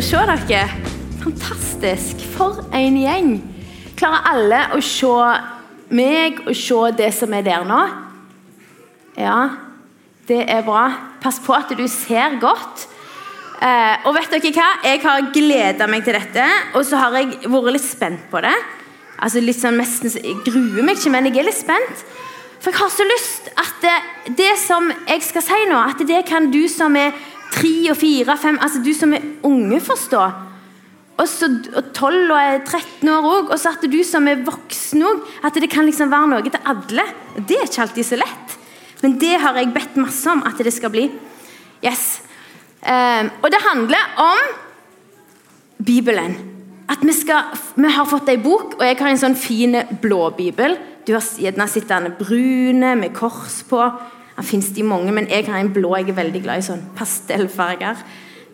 å se dere. Fantastisk. For en gjeng. Klarer alle å se meg og se det som er der nå? Ja, det er bra. Pass på at du ser godt. Eh, og vet dere hva? Jeg har gleda meg til dette, og så har jeg vært litt spent på det. Altså litt sånn nesten, Jeg gruer meg ikke, men jeg er litt spent. For jeg har så lyst at det, det som jeg skal si nå, at det kan du som er tre og fire, fem, altså du som er unge, forstå. Og så og 12 og 13 år òg. Og så at du som er voksen òg. At det kan liksom være noe til alle. Det er ikke alltid så lett. Men det har jeg bedt masse om at det skal bli. Yes. Um, og det handler om Bibelen. At vi, skal, vi har fått ei bok, og jeg har en sånn fin blå bibel. Du har gjerne sett brune med kors på. Den fins de mange, men jeg har en blå. Jeg er veldig glad i sånn pastellfarger.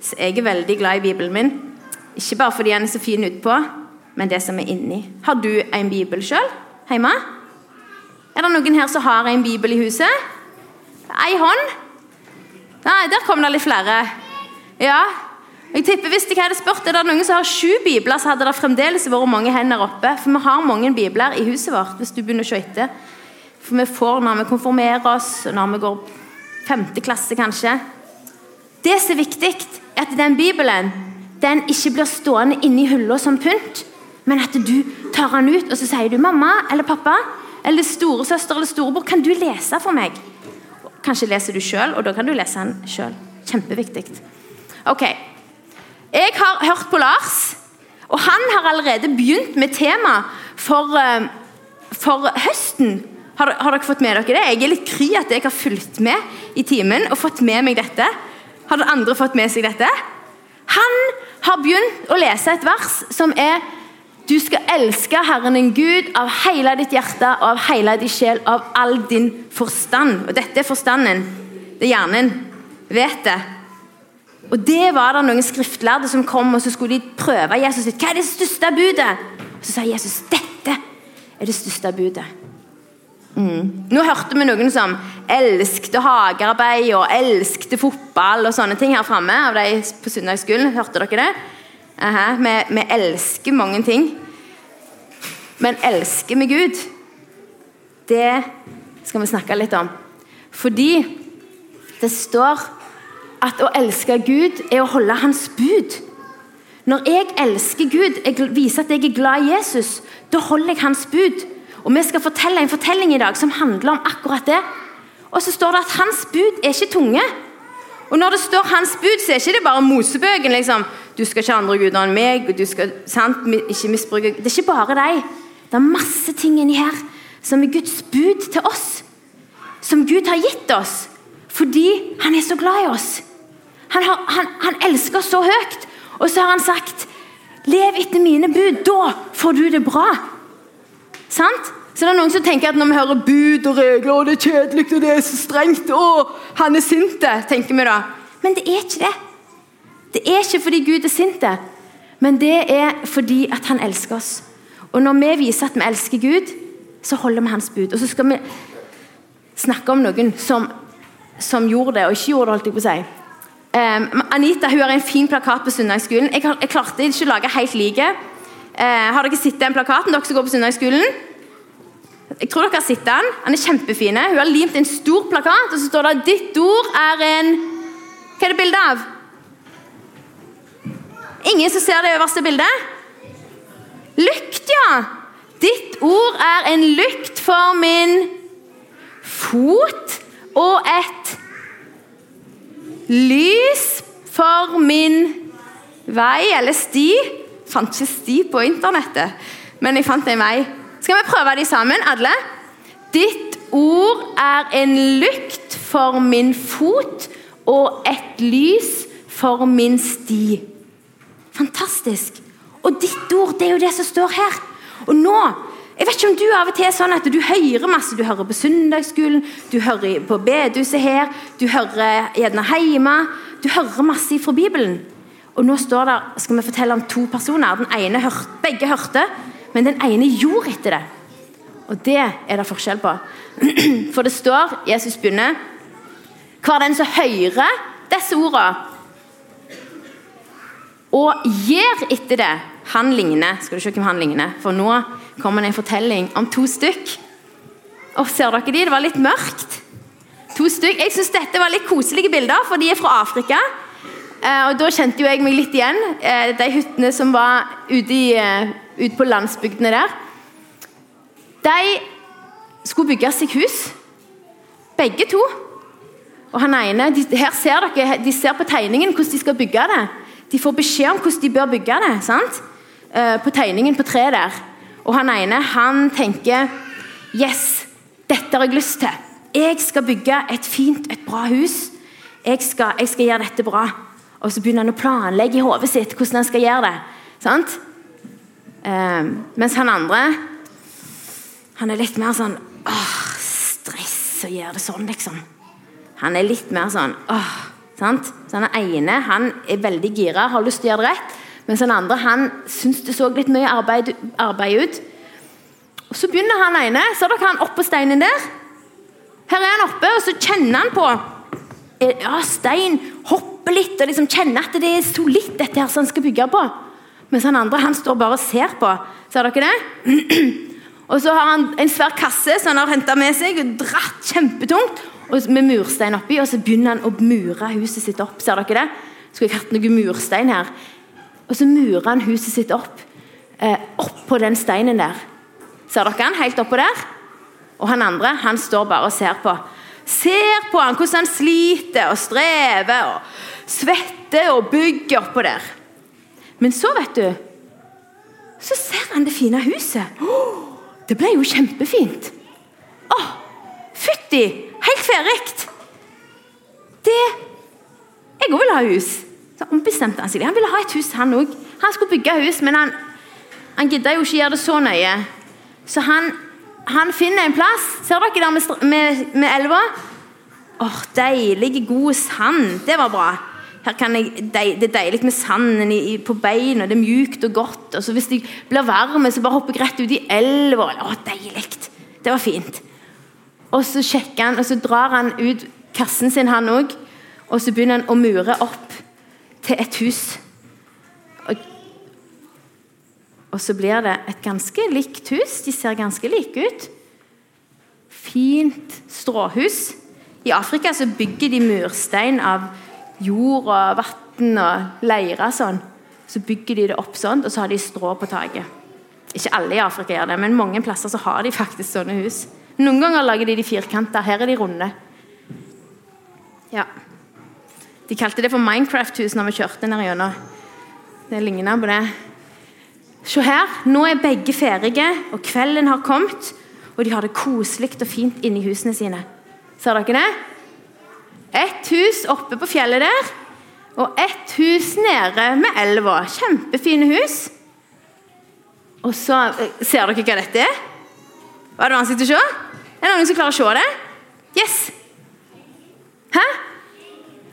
Så jeg er veldig glad i bibelen min. Ikke bare fordi den er så fin utpå, men det som er inni. Har du en bibel sjøl hjemme? Er det noen her som har en bibel i huset? Ei hånd? Nei, der kom det litt flere. Ja. Jeg tipper Hvis jeg hadde spurt er det noen som har sju bibler, så hadde det fremdeles vært mange hender oppe. For vi har mange bibler i huset vårt, hvis du begynner å se etter. For vi får når vi konformerer oss, når vi går femte klasse kanskje. Det som er viktig, er at den bibelen den ikke blir stående inni hylla som pynt, men at du tar den ut og så sier du 'mamma eller pappa' eller 'storesøster eller storebror, kan du lese for meg?' Kanskje leser du sjøl, og da kan du lese den sjøl. Kjempeviktig. Ok. Jeg har hørt på Lars, og han har allerede begynt med tema for, uh, for høsten. Har, har, dere fått med dere det? Jeg er litt kry at jeg har fulgt med i timen og fått med meg dette. Har dere andre fått med seg dette? Han har begynt å lese et vers som er Du skal elske Herren din Gud av hele ditt hjerte og av hele din sjel, av all din forstand. Og dette er forstanden. Det er hjernen. Vet det. Og det var det noen skriftlærde som kom og så skulle de prøve Jesus. Hva er det største budet? Og Så sa Jesus dette er det største budet. Mm. Nå hørte vi noen som elskte hagearbeid og elskte fotball og sånne ting her framme. av de på søndagsskolen. Hørte dere det? Aha, vi, vi, elsker mange ting. Men elsker vi Gud? Det skal vi snakke litt om. Fordi det står at å elske Gud er å holde Hans bud. Når jeg elsker Gud, jeg viser at jeg er glad i Jesus, da holder jeg Hans bud. Og Vi skal fortelle en fortelling i dag som handler om akkurat det. Og så står det at hans bud er ikke tunge. Og når det står hans bud, så er ikke det bare Mosebøken. liksom. Du skal ikke ha andre guder enn meg, og du skal sant, ikke misbruke Det er ikke bare deg. Det er masse ting inni her som er Guds bud til oss. Som Gud har gitt oss fordi han er så glad i oss. Han, har, han, han elsker oss så høyt. Og så har han sagt Lev etter mine bud. Da får du det bra. Sant? Så det er noen som tenker at når vi hører bud og regler, og det er kjedelig og det er så strengt og han er sint, tenker vi da. Men det er ikke det. Det er ikke fordi Gud er sint, men det er fordi at han elsker oss. Og når vi viser at vi elsker Gud, så holder vi hans bud. Og så skal vi snakke om noen som, som gjorde det, og ikke gjorde det, holdt jeg på å si. Um, Anita hun har en fin plakat på søndagsskolen. Jeg, jeg klarte ikke å lage helt like. Uh, har dere sett den plakaten, dere som går på søndagsskolen? Jeg tror dere har sett den. Den er kjempefin. Hun har limt en stor plakat, og så står det 'Ditt ord er en Hva er det bilde av? Ingen som ser det øverste bildet? Lykt, ja! Ditt ord er en lykt for min fot og et lys for min vei, eller sti. Jeg fant ikke sti på internettet, men jeg fant en vei. Skal vi prøve de sammen, alle? Ditt ord er en lykt for min fot og et lys for min sti. Fantastisk. Og ditt ord, det er jo det som står her. Og nå jeg vet ikke om du av og til er sånn at du hører masse. Du hører på søndagsskolen, du hører på bedehuset her, du hører gjerne hjemme. Du hører masse fra Bibelen. Og nå står der, skal vi fortelle om to personer. Den ene hørte, Begge hørte, men den ene gjorde etter det. Og det er det forskjell på. For det står, Jesus begynner Hver den som hører disse ordene og gjør etter det. Han ligner. Skal du se hvem han ligner? For nå kommer det en fortelling om to stykk. Og Ser dere de? Det var litt mørkt. To stykk. Jeg syns dette var litt koselige bilder, for de er fra Afrika. Eh, og Da kjente jo jeg meg litt igjen. Eh, de hyttene som var ute, i, eh, ute på landsbygdene der. De skulle bygge seg hus, begge to. Og han ene, de, her ser dere, de ser på tegningen hvordan de skal bygge det. De får beskjed om hvordan de bør bygge det. sant? På tegningen på treet der. Og han ene han tenker Yes, dette har jeg lyst til. Jeg skal bygge et fint, et bra hus. Jeg skal, jeg skal gjøre dette bra. Og så begynner han å planlegge i hodet sitt hvordan han skal gjøre det. Sant? Eh, mens han andre han er litt mer sånn åh, Stress å gjøre det sånn, liksom. Han er litt mer sånn åh, sant? Så han ene han er veldig gira, har lyst til å gjøre det rett. Mens den andre han syns det så litt mye arbeid, arbeid ut. Og Så begynner han ene. Ser dere han oppå steinen der? Her er han oppe, og så kjenner han på ja, stein. Hopper litt og liksom kjenner at det er solidt, dette her som han skal bygge på. Mens han andre han står bare og ser på. Ser dere det? og så har han en svær kasse som han har henta med seg og dratt kjempetungt. Og med murstein oppi, og så begynner han å mure huset sitt opp. Ser dere det? Skulle jeg hatt noe murstein her. Og så murer han huset sitt opp. Eh, oppå den steinen der. Ser dere han helt oppå der? Og han andre han står bare og ser på. Ser på han hvordan han sliter og strever og svetter og bygger oppå der. Men så, vet du Så ser han det fine huset. Oh, det ble jo kjempefint. Å, oh, fytti! Helt ferdig. Det Jeg òg vil ha hus. Så ombestemte han seg. Han ville ha et hus, han òg. Han skulle bygge hus, men han, han gidda jo ikke gjøre det så nøye. Så han han finner en plass. Ser dere der med, med, med elva? Åh, Deilig, god sand. Det var bra. Jeg, det er deilig med sanden i, på beina. Det er mjukt og godt. Og Hvis jeg blir varm, så bare hopper jeg rett ut i elva. Å, deilig. Det var fint. Og så sjekker han, og så drar han ut kassen sin, han òg. Og så begynner han å mure opp til et hus. Og så blir det et ganske likt hus. De ser ganske like ut. Fint stråhus. I Afrika så bygger de murstein av jord og vann og leire. Sånn. Så bygger de det opp sånn, og så har de strå på taket. Ikke alle i Afrika gjør det, men mange plasser så har de faktisk sånne hus. Noen ganger lager de de firkanta. Her er de runde. Ja. De kalte det for Minecraft-hus når vi kjørte ned gjennom. Det ligner på det. Se her, nå er begge ferdige, og kvelden har kommet. Og de har det koselig og fint inni husene sine. Ser dere det? Ett hus oppe på fjellet der, og ett hus nede med elva. Kjempefine hus. Og så eh, Ser dere hva dette er? Var det vanskelig å se? Er det noen som klarer å se det? Yes. Hæ?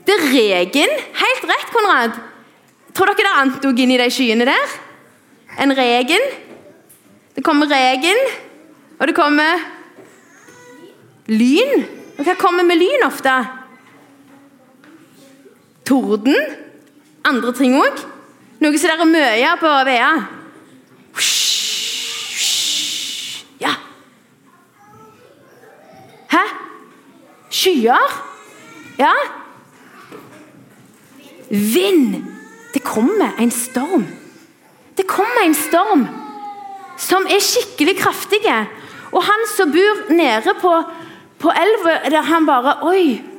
Det er regen. Helt rett, Konrad. Tror dere det er antog inni de skyene der? en regen. Det kommer regen, og det kommer lyn. Og hva kommer med lyn ofte? Torden. Andre ting òg. Noe som det er mye på Vea. Ja. Hæ? Skyer? Ja. Vind. Det kommer en storm. Det kommer en storm som er skikkelig kraftig. Og han som bor nede på, på elva, der han bare Oi!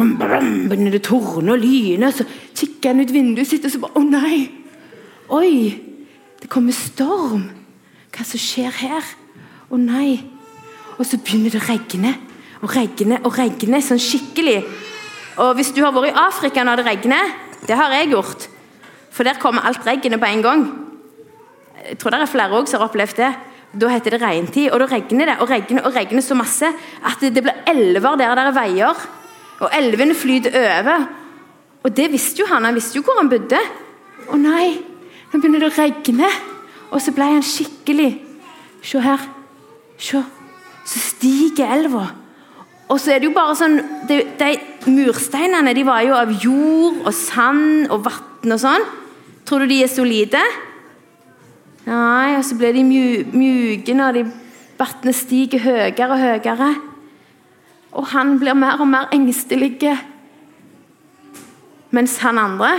Begynner det å tordne og lyne, så kikker han ut vinduet sitt og så bare Å, nei! Oi! Det kommer storm. Hva som skjer her? Å nei! Og så begynner det å regne og regne og regne sånn skikkelig. Og hvis du har vært i Afrika når det regner, det har jeg gjort for der kommer alt regnet på en gang. Jeg tror det er flere også som har opplevd det. Da heter det regntid, og da regner det og regner og regner så masse at det blir elver der det er veier. Og elvene flyter over. Og det visste jo han. Han visste jo hvor han bodde. Å nei, nå begynner det å regne. Og så ble han skikkelig Se her. Se. Så stiger elva. Og så er det jo bare sånn De, de mursteinene de var jo av jord og sand og vann og sånn. Tror du de er solide? Nei, og så blir de mjuke når de vannet stiger høyere og høyere. Og han blir mer og mer engstelig. Mens han andre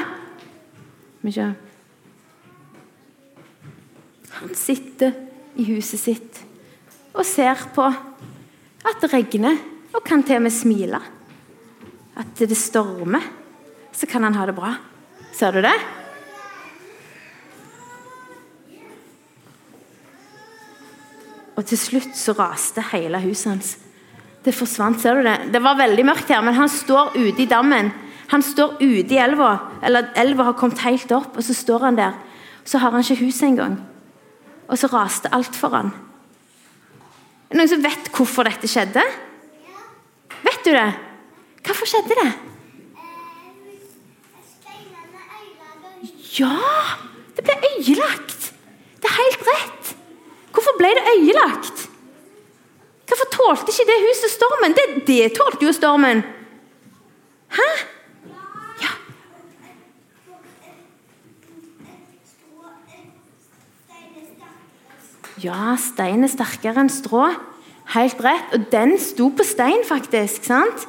Han sitter i huset sitt og ser på at det regner, og kan til og med smile. At det stormer. Så kan han ha det bra. Ser du det? Og til slutt så raste hele huset hans. Det forsvant, ser du det? Det var veldig mørkt her, men han står ute i dammen. Han står ute i elva, eller elva har kommet helt opp, og så står han der. Så har han ikke huset engang. Og så raste alt for han. Er det noen som vet hvorfor dette skjedde? Vet du det? Hvorfor skjedde det? Ja! Det ble øyelagt! Det er helt rett. Hvorfor ble det øyelagt? Hvorfor tålte ikke det huset stormen? Det, det tålte jo stormen. Hæ? Ja. Ja, stein er sterkere enn strå. Helt rett. Og den sto på stein, faktisk. sant?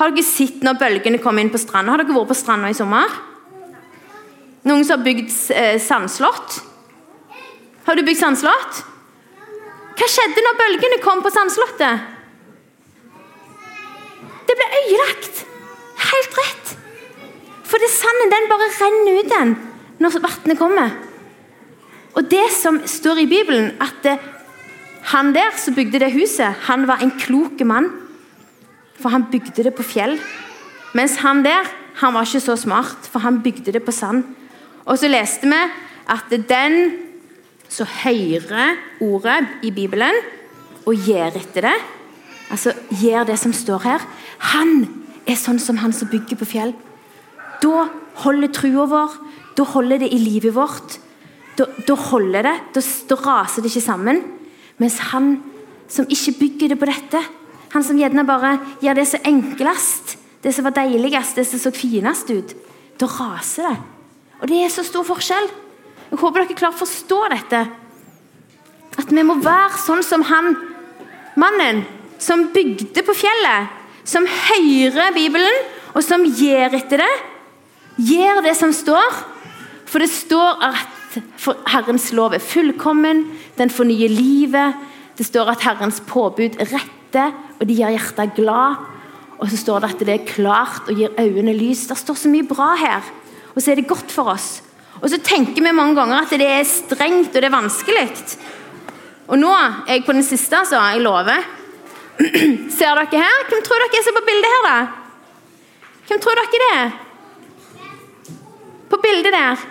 Har dere sett når bølgene kom inn på stranda? Har dere vært på stranda i sommer? Noen som har bygd eh, sandslott? Har du bygd sandslott? Hva skjedde når bølgene kom på Sandslottet? Det ble øyelagt. Helt rett. For det sanden den bare renner ut den når vannet kommer. Og det som står i Bibelen, at det, han der som bygde det huset, han var en klok mann. For han bygde det på fjell. Mens han der, han var ikke så smart, for han bygde det på sand. Og så leste vi at den så hører ordet i Bibelen og gjør etter det. Altså gjør det som står her. Han er sånn som han som bygger på fjell. Da holder trua vår, da holder det i livet vårt. Da, da holder det, da, da, raser det ikke sammen. Mens han som ikke bygger det på dette, han som gjerne bare gjør det som enklest, det som var deiligst, det som så finest ut, da raser det. Og det er så stor forskjell. Jeg håper dere klarer å forstå dette. At vi må være sånn som han mannen som bygde på fjellet. Som hører Bibelen, og som gjør etter det. Gjør det som står. For det står at Herrens lov er fullkommen, den fornyer livet. Det står at Herrens påbud retter, og de gjør hjertet glad. Og så står det at det er klart og gir øynene lys. Det står så mye bra her. Og så er det godt for oss. Og så tenker vi mange ganger at det er strengt og det er vanskelig. Og nå er jeg på den siste, altså. Jeg lover. Ser dere her? Hvem tror dere er ser på bildet her, da? Hvem tror dere det er? På bildet der.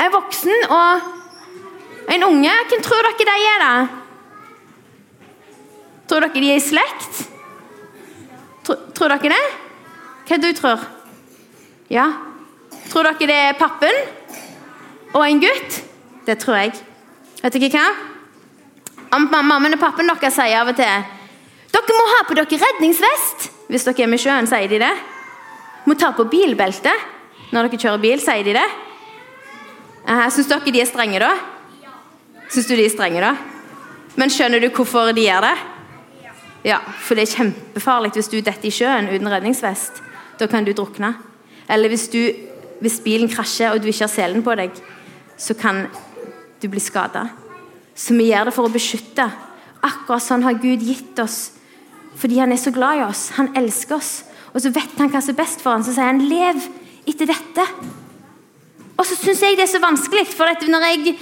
En voksen og en unge. Hvem tror dere de er, da? Tror dere de er i slekt? Tror, tror dere det? Hva du tror Ja? Tror dere det er pappen og en gutt? Det tror jeg. Vet dere hva? Mammaen og pappen deres sier av og til dere må ha på dere redningsvest hvis dere er med sjøen. sier de det. Må ta på bilbelte når dere kjører bil, sier de det. Syns dere de er strenge, da? Syns du de er strenge, da? Men skjønner du hvorfor de gjør det? Ja, For det er kjempefarlig hvis du detter i sjøen uten redningsvest. Da kan du drukne. Eller hvis du hvis bilen krasjer og du ikke har selen på deg, så kan du bli skada. Så vi gjør det for å beskytte. Akkurat sånn har Gud gitt oss fordi han er så glad i oss. Han elsker oss. Og så vet han hva som er best for ham, så sier han 'lev etter dette'. Og så syns jeg det er så vanskelig, for når jeg,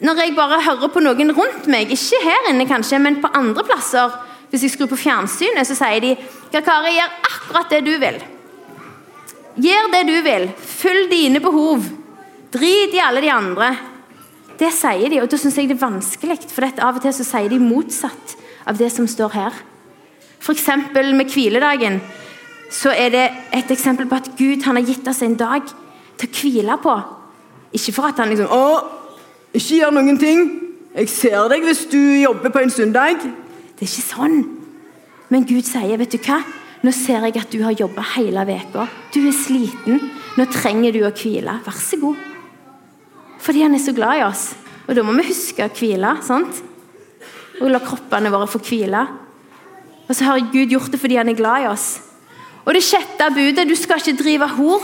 når jeg bare hører på noen rundt meg, ikke her inne kanskje, men på andre plasser Hvis jeg skrur på fjernsynet, så sier de 'Kari, gjør akkurat det du vil'. Gjør det du vil. Følg dine behov. Drit i alle de andre. Det sier de, og da syns jeg det er vanskelig. For av og til så sier de motsatt av det som står her. F.eks. med hviledagen så er det et eksempel på at Gud han har gitt oss en dag til å hvile på. Ikke for at han liksom Å, ikke gjør noen ting. Jeg ser deg hvis du jobber på en søndag. Det er ikke sånn. Men Gud sier, vet du hva? Nå ser jeg at du har jobba hele veka. Du er sliten. Nå trenger du å hvile. Vær så god. Fordi han er så glad i oss. Og da må vi huske å hvile. sant? Og la kroppene våre få hvile. Og så har Gud gjort det fordi han er glad i oss. Og det sjette budet du skal ikke drive hor.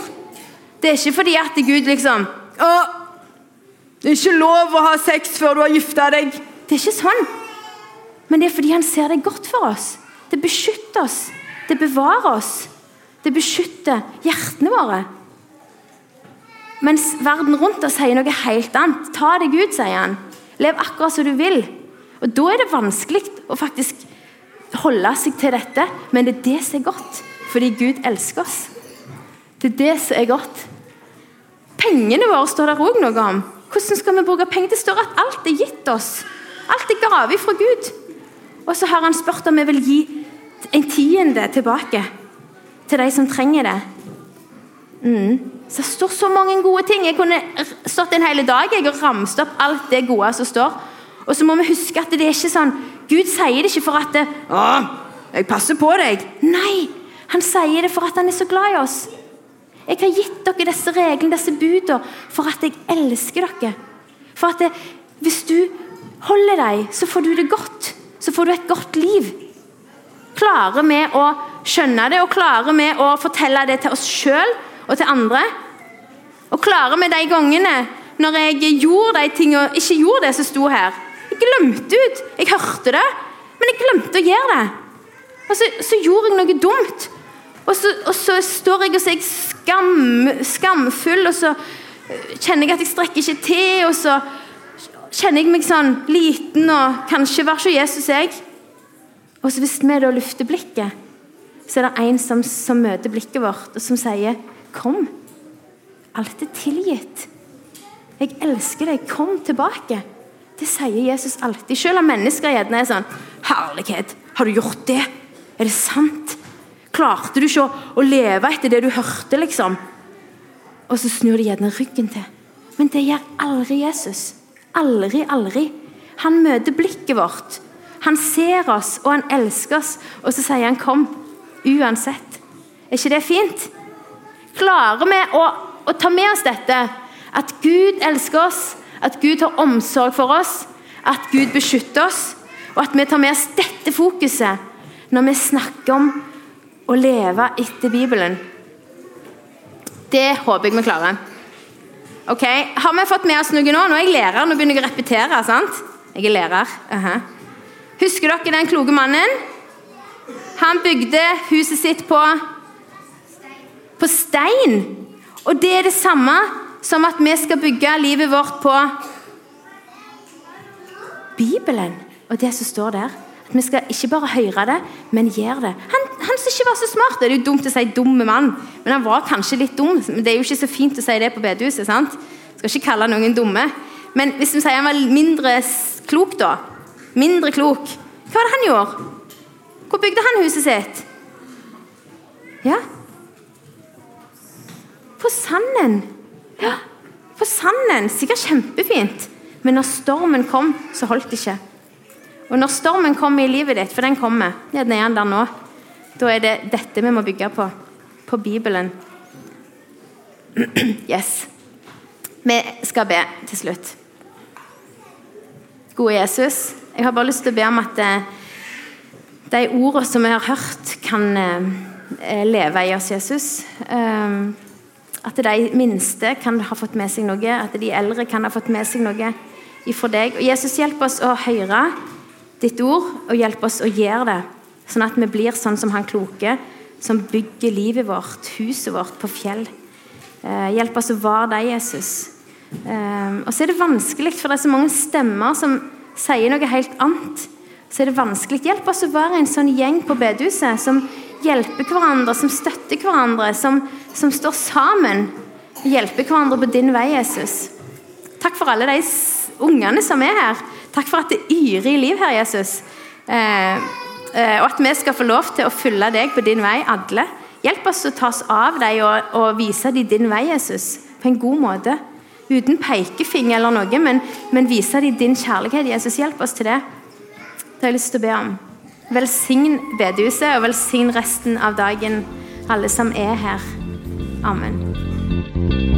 Det er ikke fordi at Gud liksom å, Det er ikke lov å ha sex før du har gifta deg. Det er ikke sånn. Men det er fordi han ser det godt for oss. Det beskytter oss. Det bevarer oss. Det beskytter hjertene våre. Mens verden rundt oss sier noe helt annet. Ta deg ut, sier han. Lev akkurat som du vil. Og Da er det vanskelig å faktisk holde seg til dette, men det er det som er godt. Fordi Gud elsker oss. Det er det som er godt. Pengene våre står der òg noe om. Hvordan skal vi bruke penger? Det står at alt er gitt oss. Alt er gave fra Gud. Og så har han spurt om vi vil gi en tiende tilbake til de som trenger det. Mm. Så Det står så mange gode ting. Jeg kunne stått en hel dag jeg, og ramst opp alt det gode som står. Og så må vi huske at det er ikke sånn Gud sier det ikke for at det, 'Å, jeg passer på deg.' Nei, han sier det for at han er så glad i oss. Jeg har gitt dere disse reglene, disse budene, for at jeg elsker dere. For at det, hvis du holder deg, så får du det godt. Så får du et godt liv. Klarer vi å skjønne det, og klarer vi å fortelle det til oss sjøl og til andre? Og klarer vi de gangene når jeg gjorde de tingene, ikke gjorde det som sto her? Jeg glemte ut. Jeg hørte det, men jeg glemte å gjøre det. Og så, så gjorde jeg noe dumt. Og så, og så står jeg og så er jeg skam, skamfull, og så kjenner jeg at jeg strekker ikke til. Og så kjenner jeg meg sånn liten og kanskje var ikke Jesus jeg. Og så hvis vi da løfter blikket, så er det en som, som møter blikket vårt, og som sier 'Kom, alt er tilgitt'. Jeg elsker deg. Kom tilbake. Det sier Jesus alltid. Selv om mennesker gjerne er sånn Herlighet, har du gjort det? Er det sant? Klarte du ikke å, å leve etter det du hørte, liksom? Og så snur de gjerne ryggen til. Men det gjør aldri Jesus. Aldri, aldri. Han møter blikket vårt. Han ser oss, og han elsker oss. Og så sier han 'kom', uansett. Er ikke det fint? Klarer vi å, å ta med oss dette? At Gud elsker oss, at Gud har omsorg for oss, at Gud beskytter oss, og at vi tar med oss dette fokuset når vi snakker om å leve etter Bibelen. Det håper jeg vi klarer. Ok, Har vi fått med oss noe nå? Nå er jeg lærer, nå begynner jeg å repetere. sant? Jeg er lærer. Uh -huh. Husker dere den kloke mannen? Han bygde huset sitt på på stein. Og det er det samme som at vi skal bygge livet vårt på Bibelen og det som står der. At Vi skal ikke bare høre det, men gjøre det. Han, han som ikke var så smart, Det er jo dumt å si 'dumme mann', men han var kanskje litt dum. Men Det er jo ikke så fint å si det på bedehuset. sant? Skal ikke kalle noen dumme. Men hvis vi sier han var mindre klok, da Mindre klok. Hva var det han gjorde? Hvor bygde han huset sitt? Ja På sanden. Ja, på sanden. Sikkert kjempefint. Men når stormen kom, så holdt det ikke. Og når stormen kommer i livet ditt, for den kommer, ja, den er den der nå, da er det dette vi må bygge på. På Bibelen. Yes. Vi skal be til slutt. Gode Jesus, jeg har bare lyst til å be om at eh, de ordene som vi har hørt, kan eh, leve i oss, Jesus. Um, at de minste kan ha fått med seg noe, at de eldre kan ha fått med seg noe ifra deg. Og Jesus, hjelp oss å høre ditt ord, og hjelp oss å gjøre det. Sånn at vi blir sånn som han kloke, som bygger livet vårt, huset vårt, på fjell. Eh, hjelp oss å være deg, Jesus. Eh, og så er det vanskelig, for det er så mange stemmer som sier noe helt annet. Så er det vanskelig. Hjelp oss å være en sånn gjeng på bedehuset som hjelper hverandre, som støtter hverandre, som, som står sammen. Hjelper hverandre på din vei, Jesus. Takk for alle de ungene som er her. Takk for at det yrer i liv her, Jesus. Eh, eh, og at vi skal få lov til å følge deg på din vei, alle. Hjelp oss å ta oss av deg og, og vise dem din vei, Jesus, på en god måte. Uten pekefinger eller noe, men, men vise dem din kjærlighet. Jesus, hjelp oss til det. Det har jeg lyst til å be om. Velsign bedehuset, og velsign resten av dagen, alle som er her. Amen.